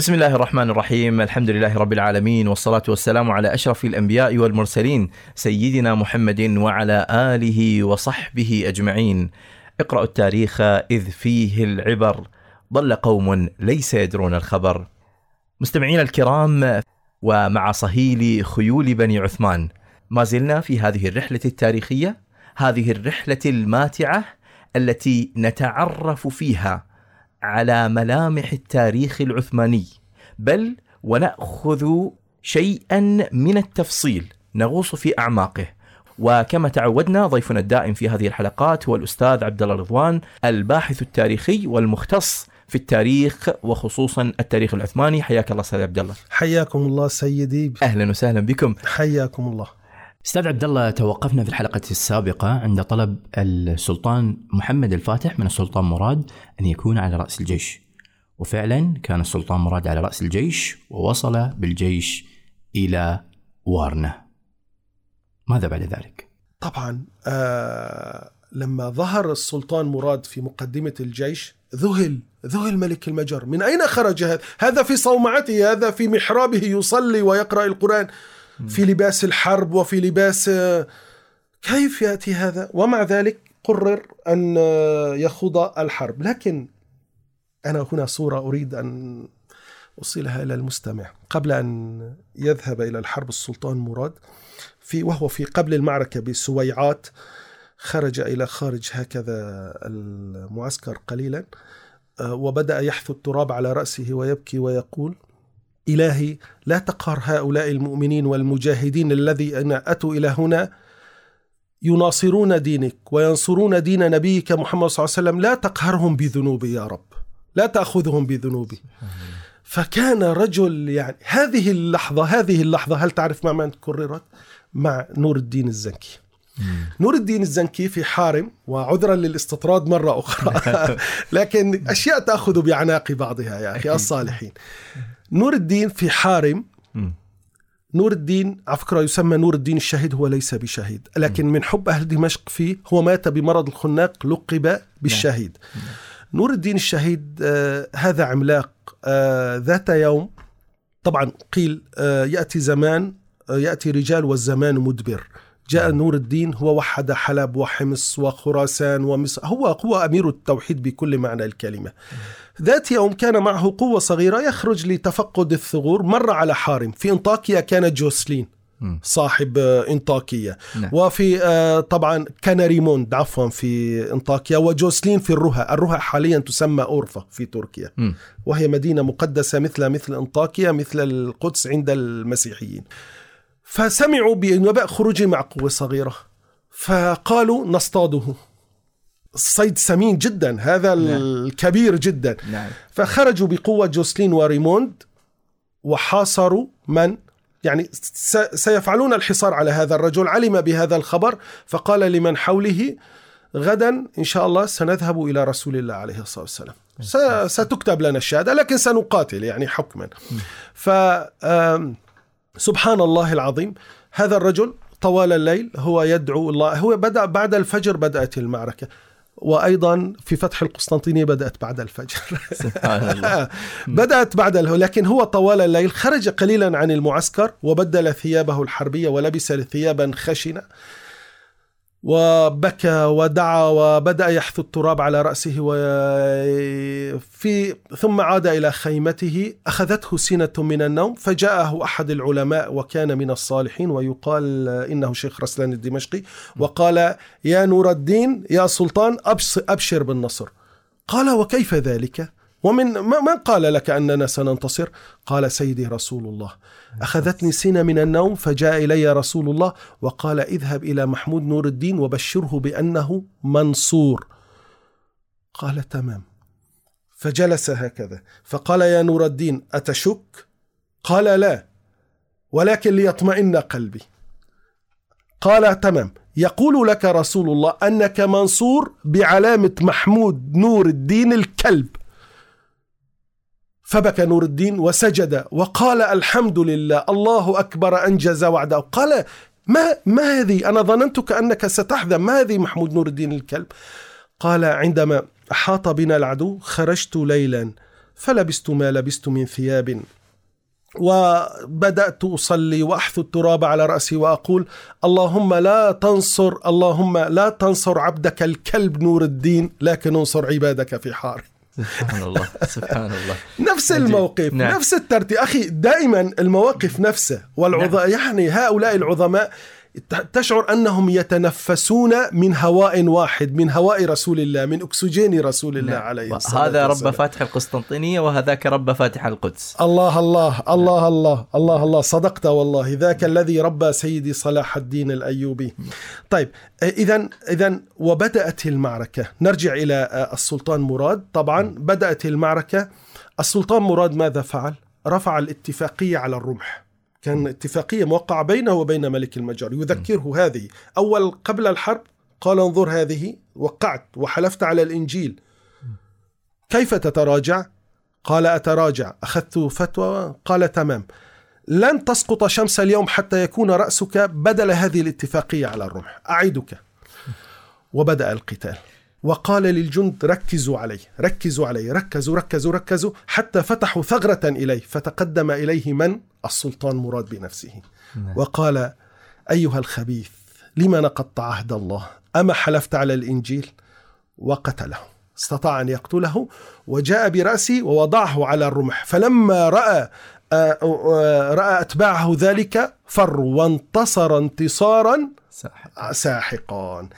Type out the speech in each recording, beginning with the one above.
بسم الله الرحمن الرحيم. الحمد لله رب العالمين والصلاة والسلام على أشرف الأنبياء والمرسلين سيدنا محمد وعلى آله وصحبه أجمعين. اقرأوا التاريخ إذ فيه العبر. ضل قوم ليس يدرون الخبر. مستمعينا الكرام ومع صهيل خيول بني عثمان ما زلنا في هذه الرحلة التاريخية هذه الرحلة الماتعة التي نتعرف فيها. على ملامح التاريخ العثماني بل ونأخذ شيئا من التفصيل نغوص في أعماقه. وكما تعودنا ضيفنا الدائم في هذه الحلقات هو الأستاذ عبد الله رضوان الباحث التاريخي والمختص في التاريخ وخصوصا التاريخ العثماني. حياك الله أستاذ عبد الله. حياكم الله سيدي. أهلا وسهلا بكم. حياكم الله. أستاذ عبد الله توقفنا في الحلقة السابقة عند طلب السلطان محمد الفاتح من السلطان مراد أن يكون على رأس الجيش. وفعلا كان السلطان مراد على رأس الجيش ووصل بالجيش إلى وارنه ماذا بعد ذلك؟ طبعا آه لما ظهر السلطان مراد في مقدمة الجيش ذهل ذهل ملك المجر. من أين خرج هذا؟ هذا في صومعته هذا في محرابه يصلي ويقرأ القرآن. في لباس الحرب وفي لباس كيف يأتي هذا؟ ومع ذلك قرر أن يخوض الحرب. لكن أنا هنا صورة أريد أن أوصلها إلى المستمع. قبل أن يذهب إلى الحرب السلطان مراد في وهو في قبل المعركة بسويعات خرج إلى خارج هكذا المعسكر قليلا وبدأ يحثو التراب على رأسه ويبكي ويقول إلهي لا تقهر هؤلاء المؤمنين والمجاهدين الذين أتوا إلى هنا. يناصرون دينك وينصرون دين نبيك محمد صلى الله عليه وسلم. لا تقهرهم بذنوبي يا رب. لا تأخذهم بذنوبي. فكان رجل يعني هذه اللحظة هذه اللحظة هل تعرف مع من كررت؟ مع نور الدين الزنكي. نور الدين الزنكي في حارم وعذرا للاستطراد مرة أخرى. لكن أشياء تأخذ بأعناق بعضها يا أخي الصالحين. نور الدين في حارم. نور الدين على فكرة يسمى نور الدين الشهيد هو ليس بشهيد. لكن من حب أهل دمشق فيه هو مات بمرض الخناق لقب بالشهيد. نور الدين الشهيد آه هذا عملاق آه ذات يوم طبعا قيل آه يأتي زمان آه يأتي رجال والزمان مدبر. جاء نور الدين هو وحد حلب وحمص وخراسان ومصر. هو هو أمير التوحيد بكل معنى الكلمة. ذات يوم كان معه قوة صغيرة يخرج لتفقد الثغور مر على حارم. في إنطاكيا كان جوسلين صاحب إنطاكية. نعم. وفي طبعا كان ريموند عفوا في إنطاكيا وجوسلين في الرها الرها حاليا تسمى أورفا في تركيا. م. وهي مدينة مقدسة مثل مثل إنطاكيا مثل القدس عند المسيحيين. فسمعوا بوباء خروجه مع قوة صغيرة. فقالوا نصطاده. الصيد سمين جدا هذا نعم. الكبير جدا. نعم. فخرجوا بقوة جوسلين وريموند وحاصروا من؟ يعني سيفعلون الحصار على هذا الرجل. علم بهذا الخبر فقال لمن حوله غدا إن شاء الله سنذهب إلى رسول الله عليه الصلاة والسلام. ستكتب لنا الشهادة لكن سنقاتل يعني حكما. ف سبحان الله العظيم هذا الرجل طوال الليل هو يدعو الله هو بدأ بعد الفجر بدأت المعركة وأيضا في فتح القسطنطينية بدأت بعد الفجر. سبحان الله بدأت بعد لكن هو طوال الليل خرج قليلا عن المعسكر وبدل ثيابه الحربية ولبس ثيابا خشنة. وبكى ودعا وبدأ يحثو التراب على رأسه وفي ثم عاد إلى خيمته. أخذته سنة من النوم فجاءه أحد العلماء وكان من الصالحين ويقال إنه شيخ رسلان الدمشقي وقال يا نور الدين يا سلطان أبشر بالنصر. قال وكيف ذلك؟ ومن من قال لك أننا سننتصر؟ قال سيدي رسول الله أخذتني سنة من النوم فجاء إلي رسول الله وقال اذهب إلى محمود نور الدين وبشره بأنه منصور. قال تمام. فجلس هكذا فقال يا نور الدين أتشك؟ قال لا ولكن ليطمئن قلبي. قال تمام يقول لك رسول الله أنك منصور بعلامة محمود نور الدين الكلب فبكى نور الدين وسجد وقال الحمد لله الله أكبر أنجز وعده. قال ما, ما هذه؟ أنا ظننتك أنك ستحزن ما هذه محمود نور الدين الكلب؟ قال عندما أحاط بنا العدو خرجت ليلا فلبست ما لبست من ثياب وبدأت أصلي وأحث التراب على رأسي وأقول اللهم لا تنصر اللهم لا تنصر عبدك الكلب نور الدين لكن انصر عبادك في حار سبحان الله سبحان الله نفس عجيب. الموقف نعم. نفس الترتيب أخي دائما المواقف نفسه والعظماء يعني هؤلاء العظماء تشعر أنهم يتنفسون من هواء واحد من هواء رسول الله من أكسجين رسول الله نعم. عليه الصلاة هذا رب. فاتح القسطنطينية وهذاك رب فاتح القدس الله الله الله الله الله الله صدقت والله ذاك الذي ربى سيدي صلاح الدين الأيوبي. طيب اذا اذا وبدأت المعركة، نرجع إلى آه، السلطان مراد، طبعا بدأت المعركة السلطان مراد ماذا فعل؟ رفع الاتفاقية على الرمح. كان اتفاقية موقعة بينه وبين ملك المجر، يذكره هذه، أول قبل الحرب قال انظر هذه. وقعت وحلفت على الإنجيل. كيف تتراجع؟ قال أتراجع. أخذت فتوى. قال تمام. لن تسقط شمس اليوم حتى يكون رأسك بدل هذه الاتفاقية على الرمح. أعدك. وبدأ القتال. وقال للجند ركزوا عليه ركزوا عليه ركزوا ركزوا ركزوا حتى فتحوا ثغرة إليه فتقدم إليه من؟ السلطان مراد بنفسه. وقال أيها الخبيث لما نقضت عهد الله؟ أما حلفت على الإنجيل؟ وقتله استطاع أن يقتله وجاء برأسه ووضعه على الرمح. فلما رأى آه، آه، رأى أتباعه ذلك فروا وانتصر انتصارا ساحق. ساحقا.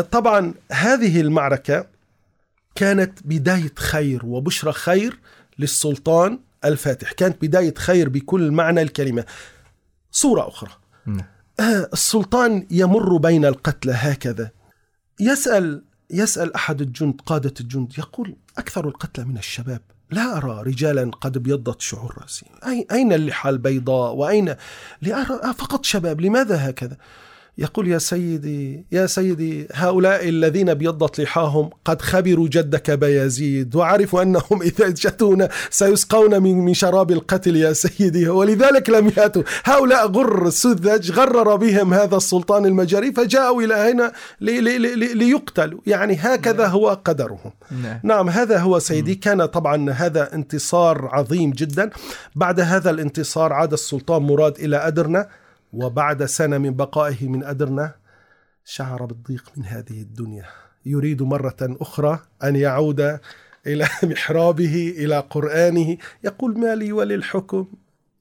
طبعا هذه المعركة كانت بداية خير وبشرى خير للسلطان الفاتح. كانت بداية خير بكل معنى الكلمة. صورة أخرى. نعم. آه، السلطان يمر بين القتلى هكذا. يسأل يسأل أحد الجند قادة الجند يقول أكثر القتلى من الشباب. لا أرى رجالا قد ابيضت شعور رأسي. أي- أين اللحى البيضاء؟ وأين؟ لأرى فقط شباب. لماذا هكذا؟ يقول يا سيدي يا سيدي هؤلاء الذين ابيضت لحاهم قد خبروا جدك بيزيد وعرفوا أنهم إذا جتونا سيسقون من من شراب القتل يا سيدي ولذلك لم ياتوا. هؤلاء غر سذج غرر بهم هذا السلطان المجري فجاءوا إلى هنا لي- لي- لي- ليقتلوا. يعني هكذا هو قدرهم. نعم. نعم هذا هو سيدي. كان طبعا هذا انتصار عظيم جدا. بعد هذا الانتصار عاد السلطان مراد إلى أدرنة وبعد سنة من بقائه من أدرنة شعر بالضيق من هذه الدنيا. يريد مرة أخرى أن يعود إلى محرابه إلى قرآنه. يقول ما لي وللحكم؟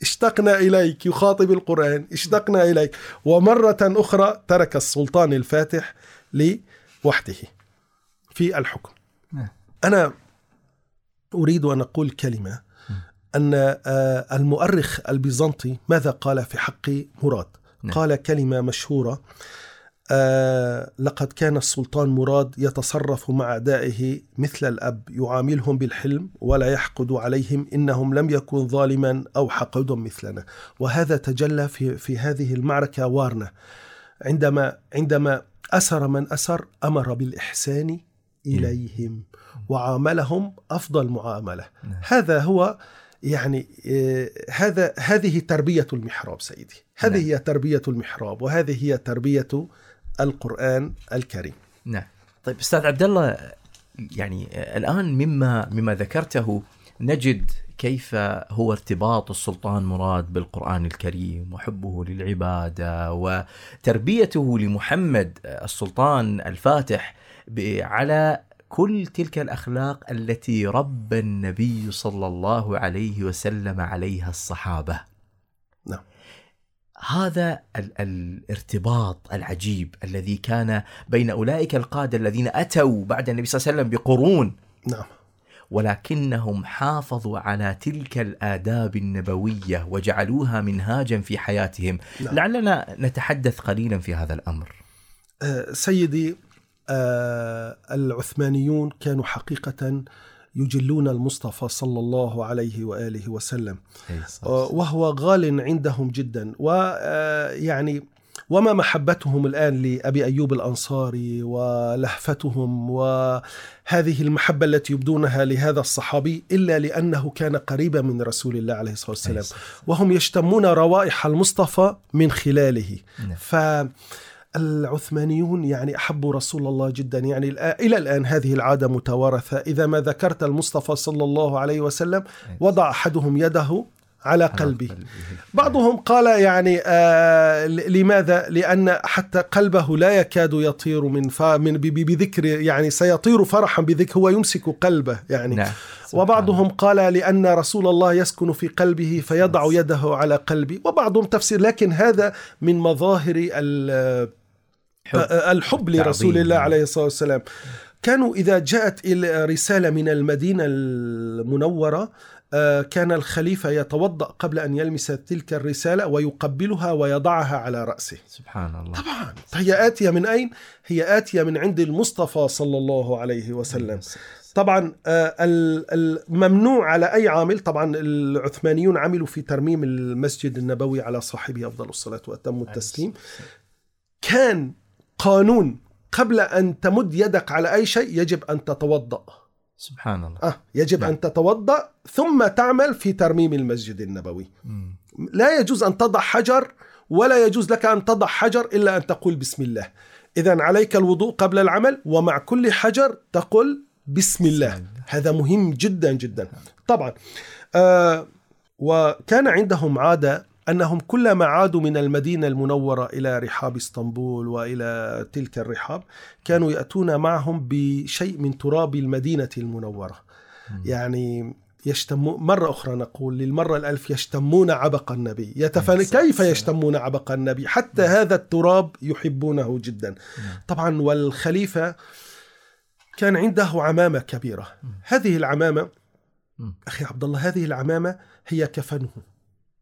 اشتقنا إليك. يخاطب القرآن اشتقنا إليك. ومرة أخرى ترك السلطان الفاتح لوحده في الحكم. نعم. أنا أريد أن أقول كلمة أن آه، المؤرخ البيزنطي ماذا قال في حق مراد؟ نعم. قال كلمة مشهورة آه، لقد كان السلطان مراد يتصرف مع أعدائه مثل الأب يعاملهم بالحلم ولا يحقد عليهم إنهم لم يكن ظالما أو حقودا مثلنا. وهذا تجلى في, في هذه المعركة وارنة عندما عندما أسر من أسر أمر بالإحسان إليهم وعاملهم أفضل معاملة. نعم. هذا هو يعني آه، هذا هذه تربية المحراب سيدي. هذه نعم. هي تربية المحراب وهذه هي تربية القرآن الكريم. نعم. طيب أستاذ عبد الله يعني الآن مما مما ذكرته نجد كيف هو ارتباط السلطان مراد بالقرآن الكريم وحبه للعبادة وتربيته لمحمد السلطان الفاتح على كل تلك الأخلاق التي ربى النبي صلى الله عليه وسلم عليها الصحابة. نعم. هذا ال- الارتباط العجيب الذي كان بين أولئك القادة الذين أتوا بعد النبي صلى الله عليه وسلم بقرون نعم ولكنهم حافظوا على تلك الآداب النبوية وجعلوها منهاجا في حياتهم نعم. لعلنا نتحدث قليلا في هذا الأمر آه، سيدي العثمانيون كانوا حقيقة يجلون المصطفى صلى الله عليه وآله وسلم. آه، وهو غال عندهم جدا. ويعني وما محبتهم الآن لأبي أيوب الأنصاري ولهفتهم وهذه المحبة التي يبدونها لهذا الصحابي إلا لأنه كان قريبا من رسول الله عليه الصلاة والسلام. وهم يشتمون روائح المصطفى من خلاله. نعم. ف العثمانيون يعني احبوا رسول الله جدا. يعني الآ- إلى الآن هذه العادة متوارثة. إذا ما ذكرت المصطفى صلى الله عليه وسلم وضع أحدهم يده على قلبه. بعضهم قال يعني آه لماذا؟ لأن حتى قلبه لا يكاد يطير من من ب- ب- بذكر يعني سيطير فرحا بذكر هو يمسك قلبه يعني. نعم وبعضهم قال لأن رسول الله يسكن في قلبه فيضع يده على قلبي وبعضهم تفسير لكن هذا من مظاهر ال- حب. الحب لرسول. الله عليه الصلاة والسلام. كانوا إذا جاءت رسالة من المدينة المنورة آه، كان الخليفة يتوضأ قبل أن يلمس تلك الرسالة ويقبلها ويضعها على رأسه. سبحان الله. طبعا. هي آتية من أين؟ هي آتية من عند المصطفى صلى الله عليه وسلم. طبعا آه، ال- الممنوع على أي عامل. طبعا العثمانيون عملوا في ترميم المسجد النبوي على صاحبه أفضل الصلاة وأتم التسليم. كان قانون قبل أن تمد يدك على أي شيء يجب أن تتوضأ. سبحان الله. آه يجب نعم. أن تتوضأ ثم تعمل في ترميم المسجد النبوي. مم. لا يجوز أن تضع حجر ولا يجوز لك أن تضع حجر إلا أن تقول بسم الله. إذا عليك الوضوء قبل العمل ومع كل حجر تقول بسم الله. هذا مهم جدا جدا. طبعا آه وكان عندهم عادة أنهم كلما عادوا من المدينة المنورة إلى رحاب إسطنبول وإلى تلك الرحاب كانوا يأتون معهم بشيء من تراب المدينة المنورة. يعني يشتمون مرة أخرى نقول للمرة الألف يشتمون عبق النبي يتفن كيف يشتمون عبق النبي؟ حتى هذا التراب يحبونه جدا. طبعا والخليفة كان عنده عمامة كبيرة. هذه العمامة أخي عبد الله هذه العمامة هي كفنه.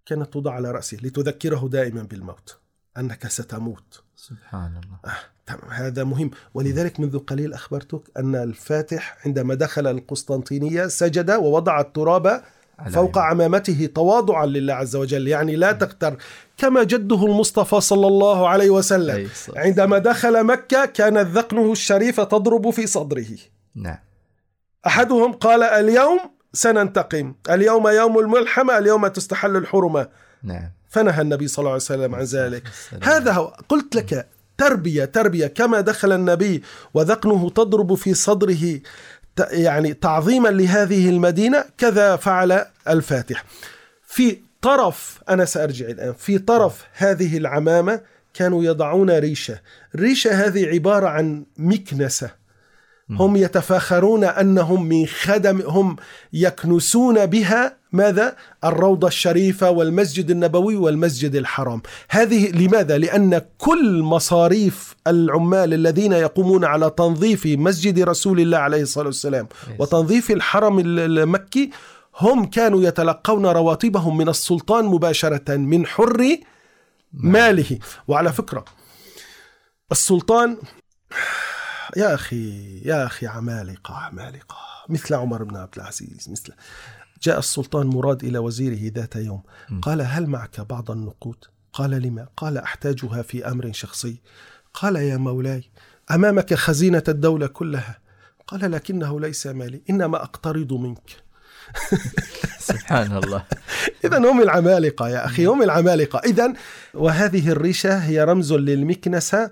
كانت توضع على رأسه لتذكره دائما بالموت. أنك ستموت. سبحان الله. تمام. هذا مهم. ولذلك منذ قليل أخبرتك أن الفاتح عندما دخل القسطنطينية سجد ووضع التراب فوق عينه. عمامته تواضعا لله عز وجل. يعني لا تغتر كما جده المصطفى صلى الله عليه وسلم. عندما دخل مكة كانت ذقنه الشريفة تضرب في صدره. نعم. أحدهم قال اليوم سننتقم. اليوم يوم الملحمة اليوم تستحل الحرمة. نعم. فنهى النبي صلى الله عليه وسلم عن ذلك. السلام. هذا هو قلت لك تربية تربية كما دخل النبي وذقنه تضرب في صدره يعني تعظيما لهذه المدينة كذا فعل الفاتح. في طرف أنا سأرجع الآن في طرف هذه العمامة كانوا يضعون ريشة. الريشة هذه عبارة عن مكنسة. هم يتفاخرون أنهم من خدم هم يكنسون بها ماذا؟ الروضة الشريفة والمسجد النبوي والمسجد الحرام. هذه لماذا؟ لأن كل مصاريف العمال الذين يقومون على تنظيف مسجد رسول الله عليه الصلاة والسلام وتنظيف الحرم ال- المكي هم كانوا يتلقون رواتبهم من السلطان مباشرة من حر ماله. وعلى فكرة السلطان يا أخي يا أخي عمالقة عمالقة. مثل عمر بن عبد العزيز مثل. جاء السلطان مراد إلى وزيره ذات يوم. قال هل معك بعض النقود؟ قال لما؟ قال أحتاجها في أمر شخصي. قال يا مولاي أمامك خزينة الدولة كلها. قال لكنه ليس مالي إنما أقترض منك. سبحان الله. إذا هم العمالقة يا أخي هم العمالقة. إذا وهذه الريشة هي رمز للمكنسة.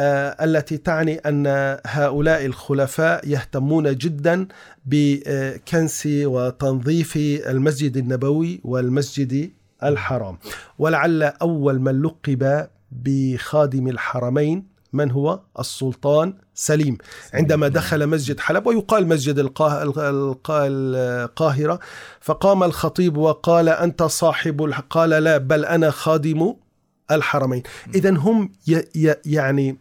التي تعني أن هؤلاء الخلفاء يهتمون جدا بكنس وتنظيف المسجد النبوي والمسجد الحرام. ولعل أول من لقب بخادم الحرمين من هو؟ السلطان سليم. عندما دخل مسجد حلب ويقال مسجد القاه- القا- القاهرة فقام الخطيب وقال أنت صاحب قال لا بل أنا خادم الحرمين. إذا هم يعني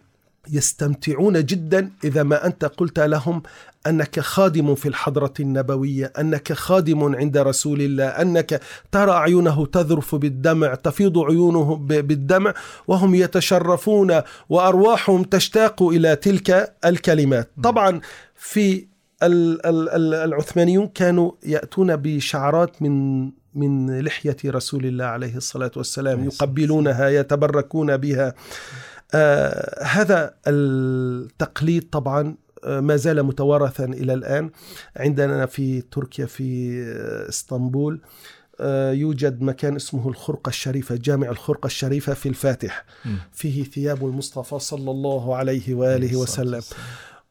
يستمتعون جدا إذا ما أنت قلت لهم أنك خادم في الحضرة النبوية أنك خادم عند رسول الله أنك ترى عيونه تذرف بالدمع تفيض عيونه بالدمع وهم يتشرفون وأرواحهم تشتاق إلى تلك الكلمات. طبعا في ال- ال- ال- العثمانيون كانوا يأتون بشعرات من من لحية رسول الله عليه الصلاة والسلام يقبلونها يتبركون بها. آه هذا التقليد طبعا آه، ما زال متوارثا إلى الآن عندنا في تركيا في آه، إسطنبول يوجد مكان اسمه الخرقة الشريفة جامع الخرقة الشريفة في الفاتح. فيه ثياب المصطفى صلى الله عليه وآله وسلم.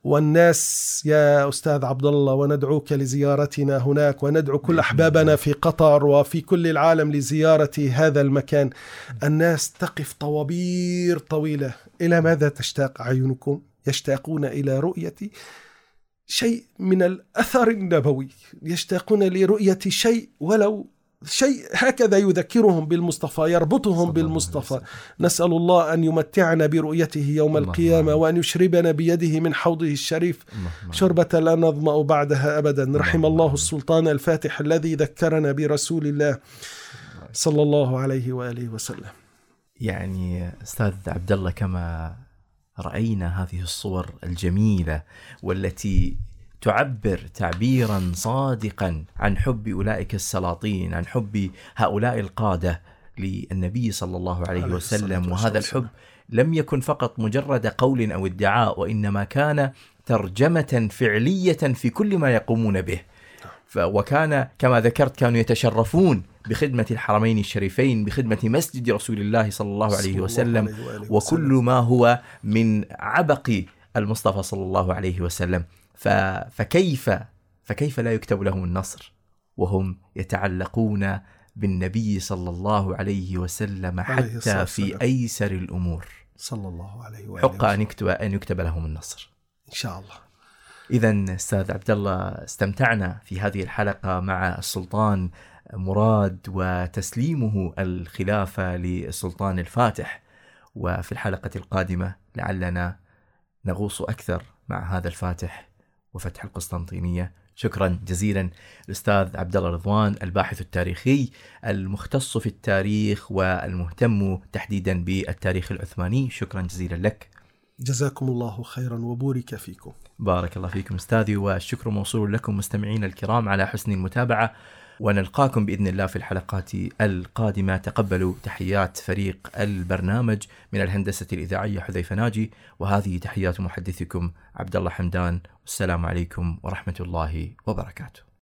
والناس يا أستاذ عبد الله وندعوك لزيارتنا هناك وندعو كل أحبابنا في قطر وفي كل العالم لزيارة هذا المكان. الناس تقف طوابير طويلة. إلى ماذا تشتاق أعينكم؟ يشتاقون إلى رؤية شيء من الأثر النبوي. يشتاقون لرؤية شيء ولو شيء هكذا يذكرهم بالمصطفى يربطهم بالمصطفى. نسأل الله أن يمتعنا برؤيته يوم القيامة. وأن يشربنا بيده من حوضه الشريف شربة لا نظمأ بعدها أبدا رحم الله. السلطان الفاتح الذي ذكرنا برسول الله صلى الله عليه وآله وسلم يعني أستاذ عبد الله كما رأينا هذه الصور الجميلة والتي تعبر تعبيرا صادقا عن حب أولئك السلاطين عن حب هؤلاء القادة للنبي صلى الله عليه وسلم. وهذا الحب لم يكن فقط مجرد قول أو ادعاء وإنما كان ترجمة فعلية في كل ما يقومون به ف- وكان كما ذكرت كانوا يتشرفون بخدمة الحرمين الشريفين بخدمة مسجد رسول الله صلى الله عليه وسلم وكل. ما هو من عبق المصطفى صلى الله عليه وسلم. ف... فكيف فكيف لا يكتب لهم النصر وهم يتعلقون بالنبي صلى الله عليه وسلم حتى في. أيسر الأمور؟ صلى الله عليه وآله حق أن. يكتب أن يكتب لهم النصر. إن شاء الله. إذا أستاذ عبد الله استمتعنا في هذه الحلقة مع السلطان مراد وتسليمه الخلافة للسلطان الفاتح. وفي الحلقة القادمة لعلنا نغوص أكثر مع هذا الفاتح وفتح القسطنطينية. شكرا جزيلا الأستاذ عبد الله رضوان الباحث التاريخي المختص في التاريخ والمهتم تحديدا بالتاريخ العثماني. شكرا جزيلا لك. جزاكم الله خيرا وبورك فيكم. بارك الله فيكم أستاذي والشكر موصول لكم مستمعينا الكرام على حسن المتابعة. ونلقاكم بإذن الله في الحلقات القادمة. تقبلوا تحيات فريق البرنامج من الهندسة الإذاعية حذيفة ناجي وهذه تحيات محدثكم عبد الله حمدان. والسلام عليكم ورحمة الله وبركاته.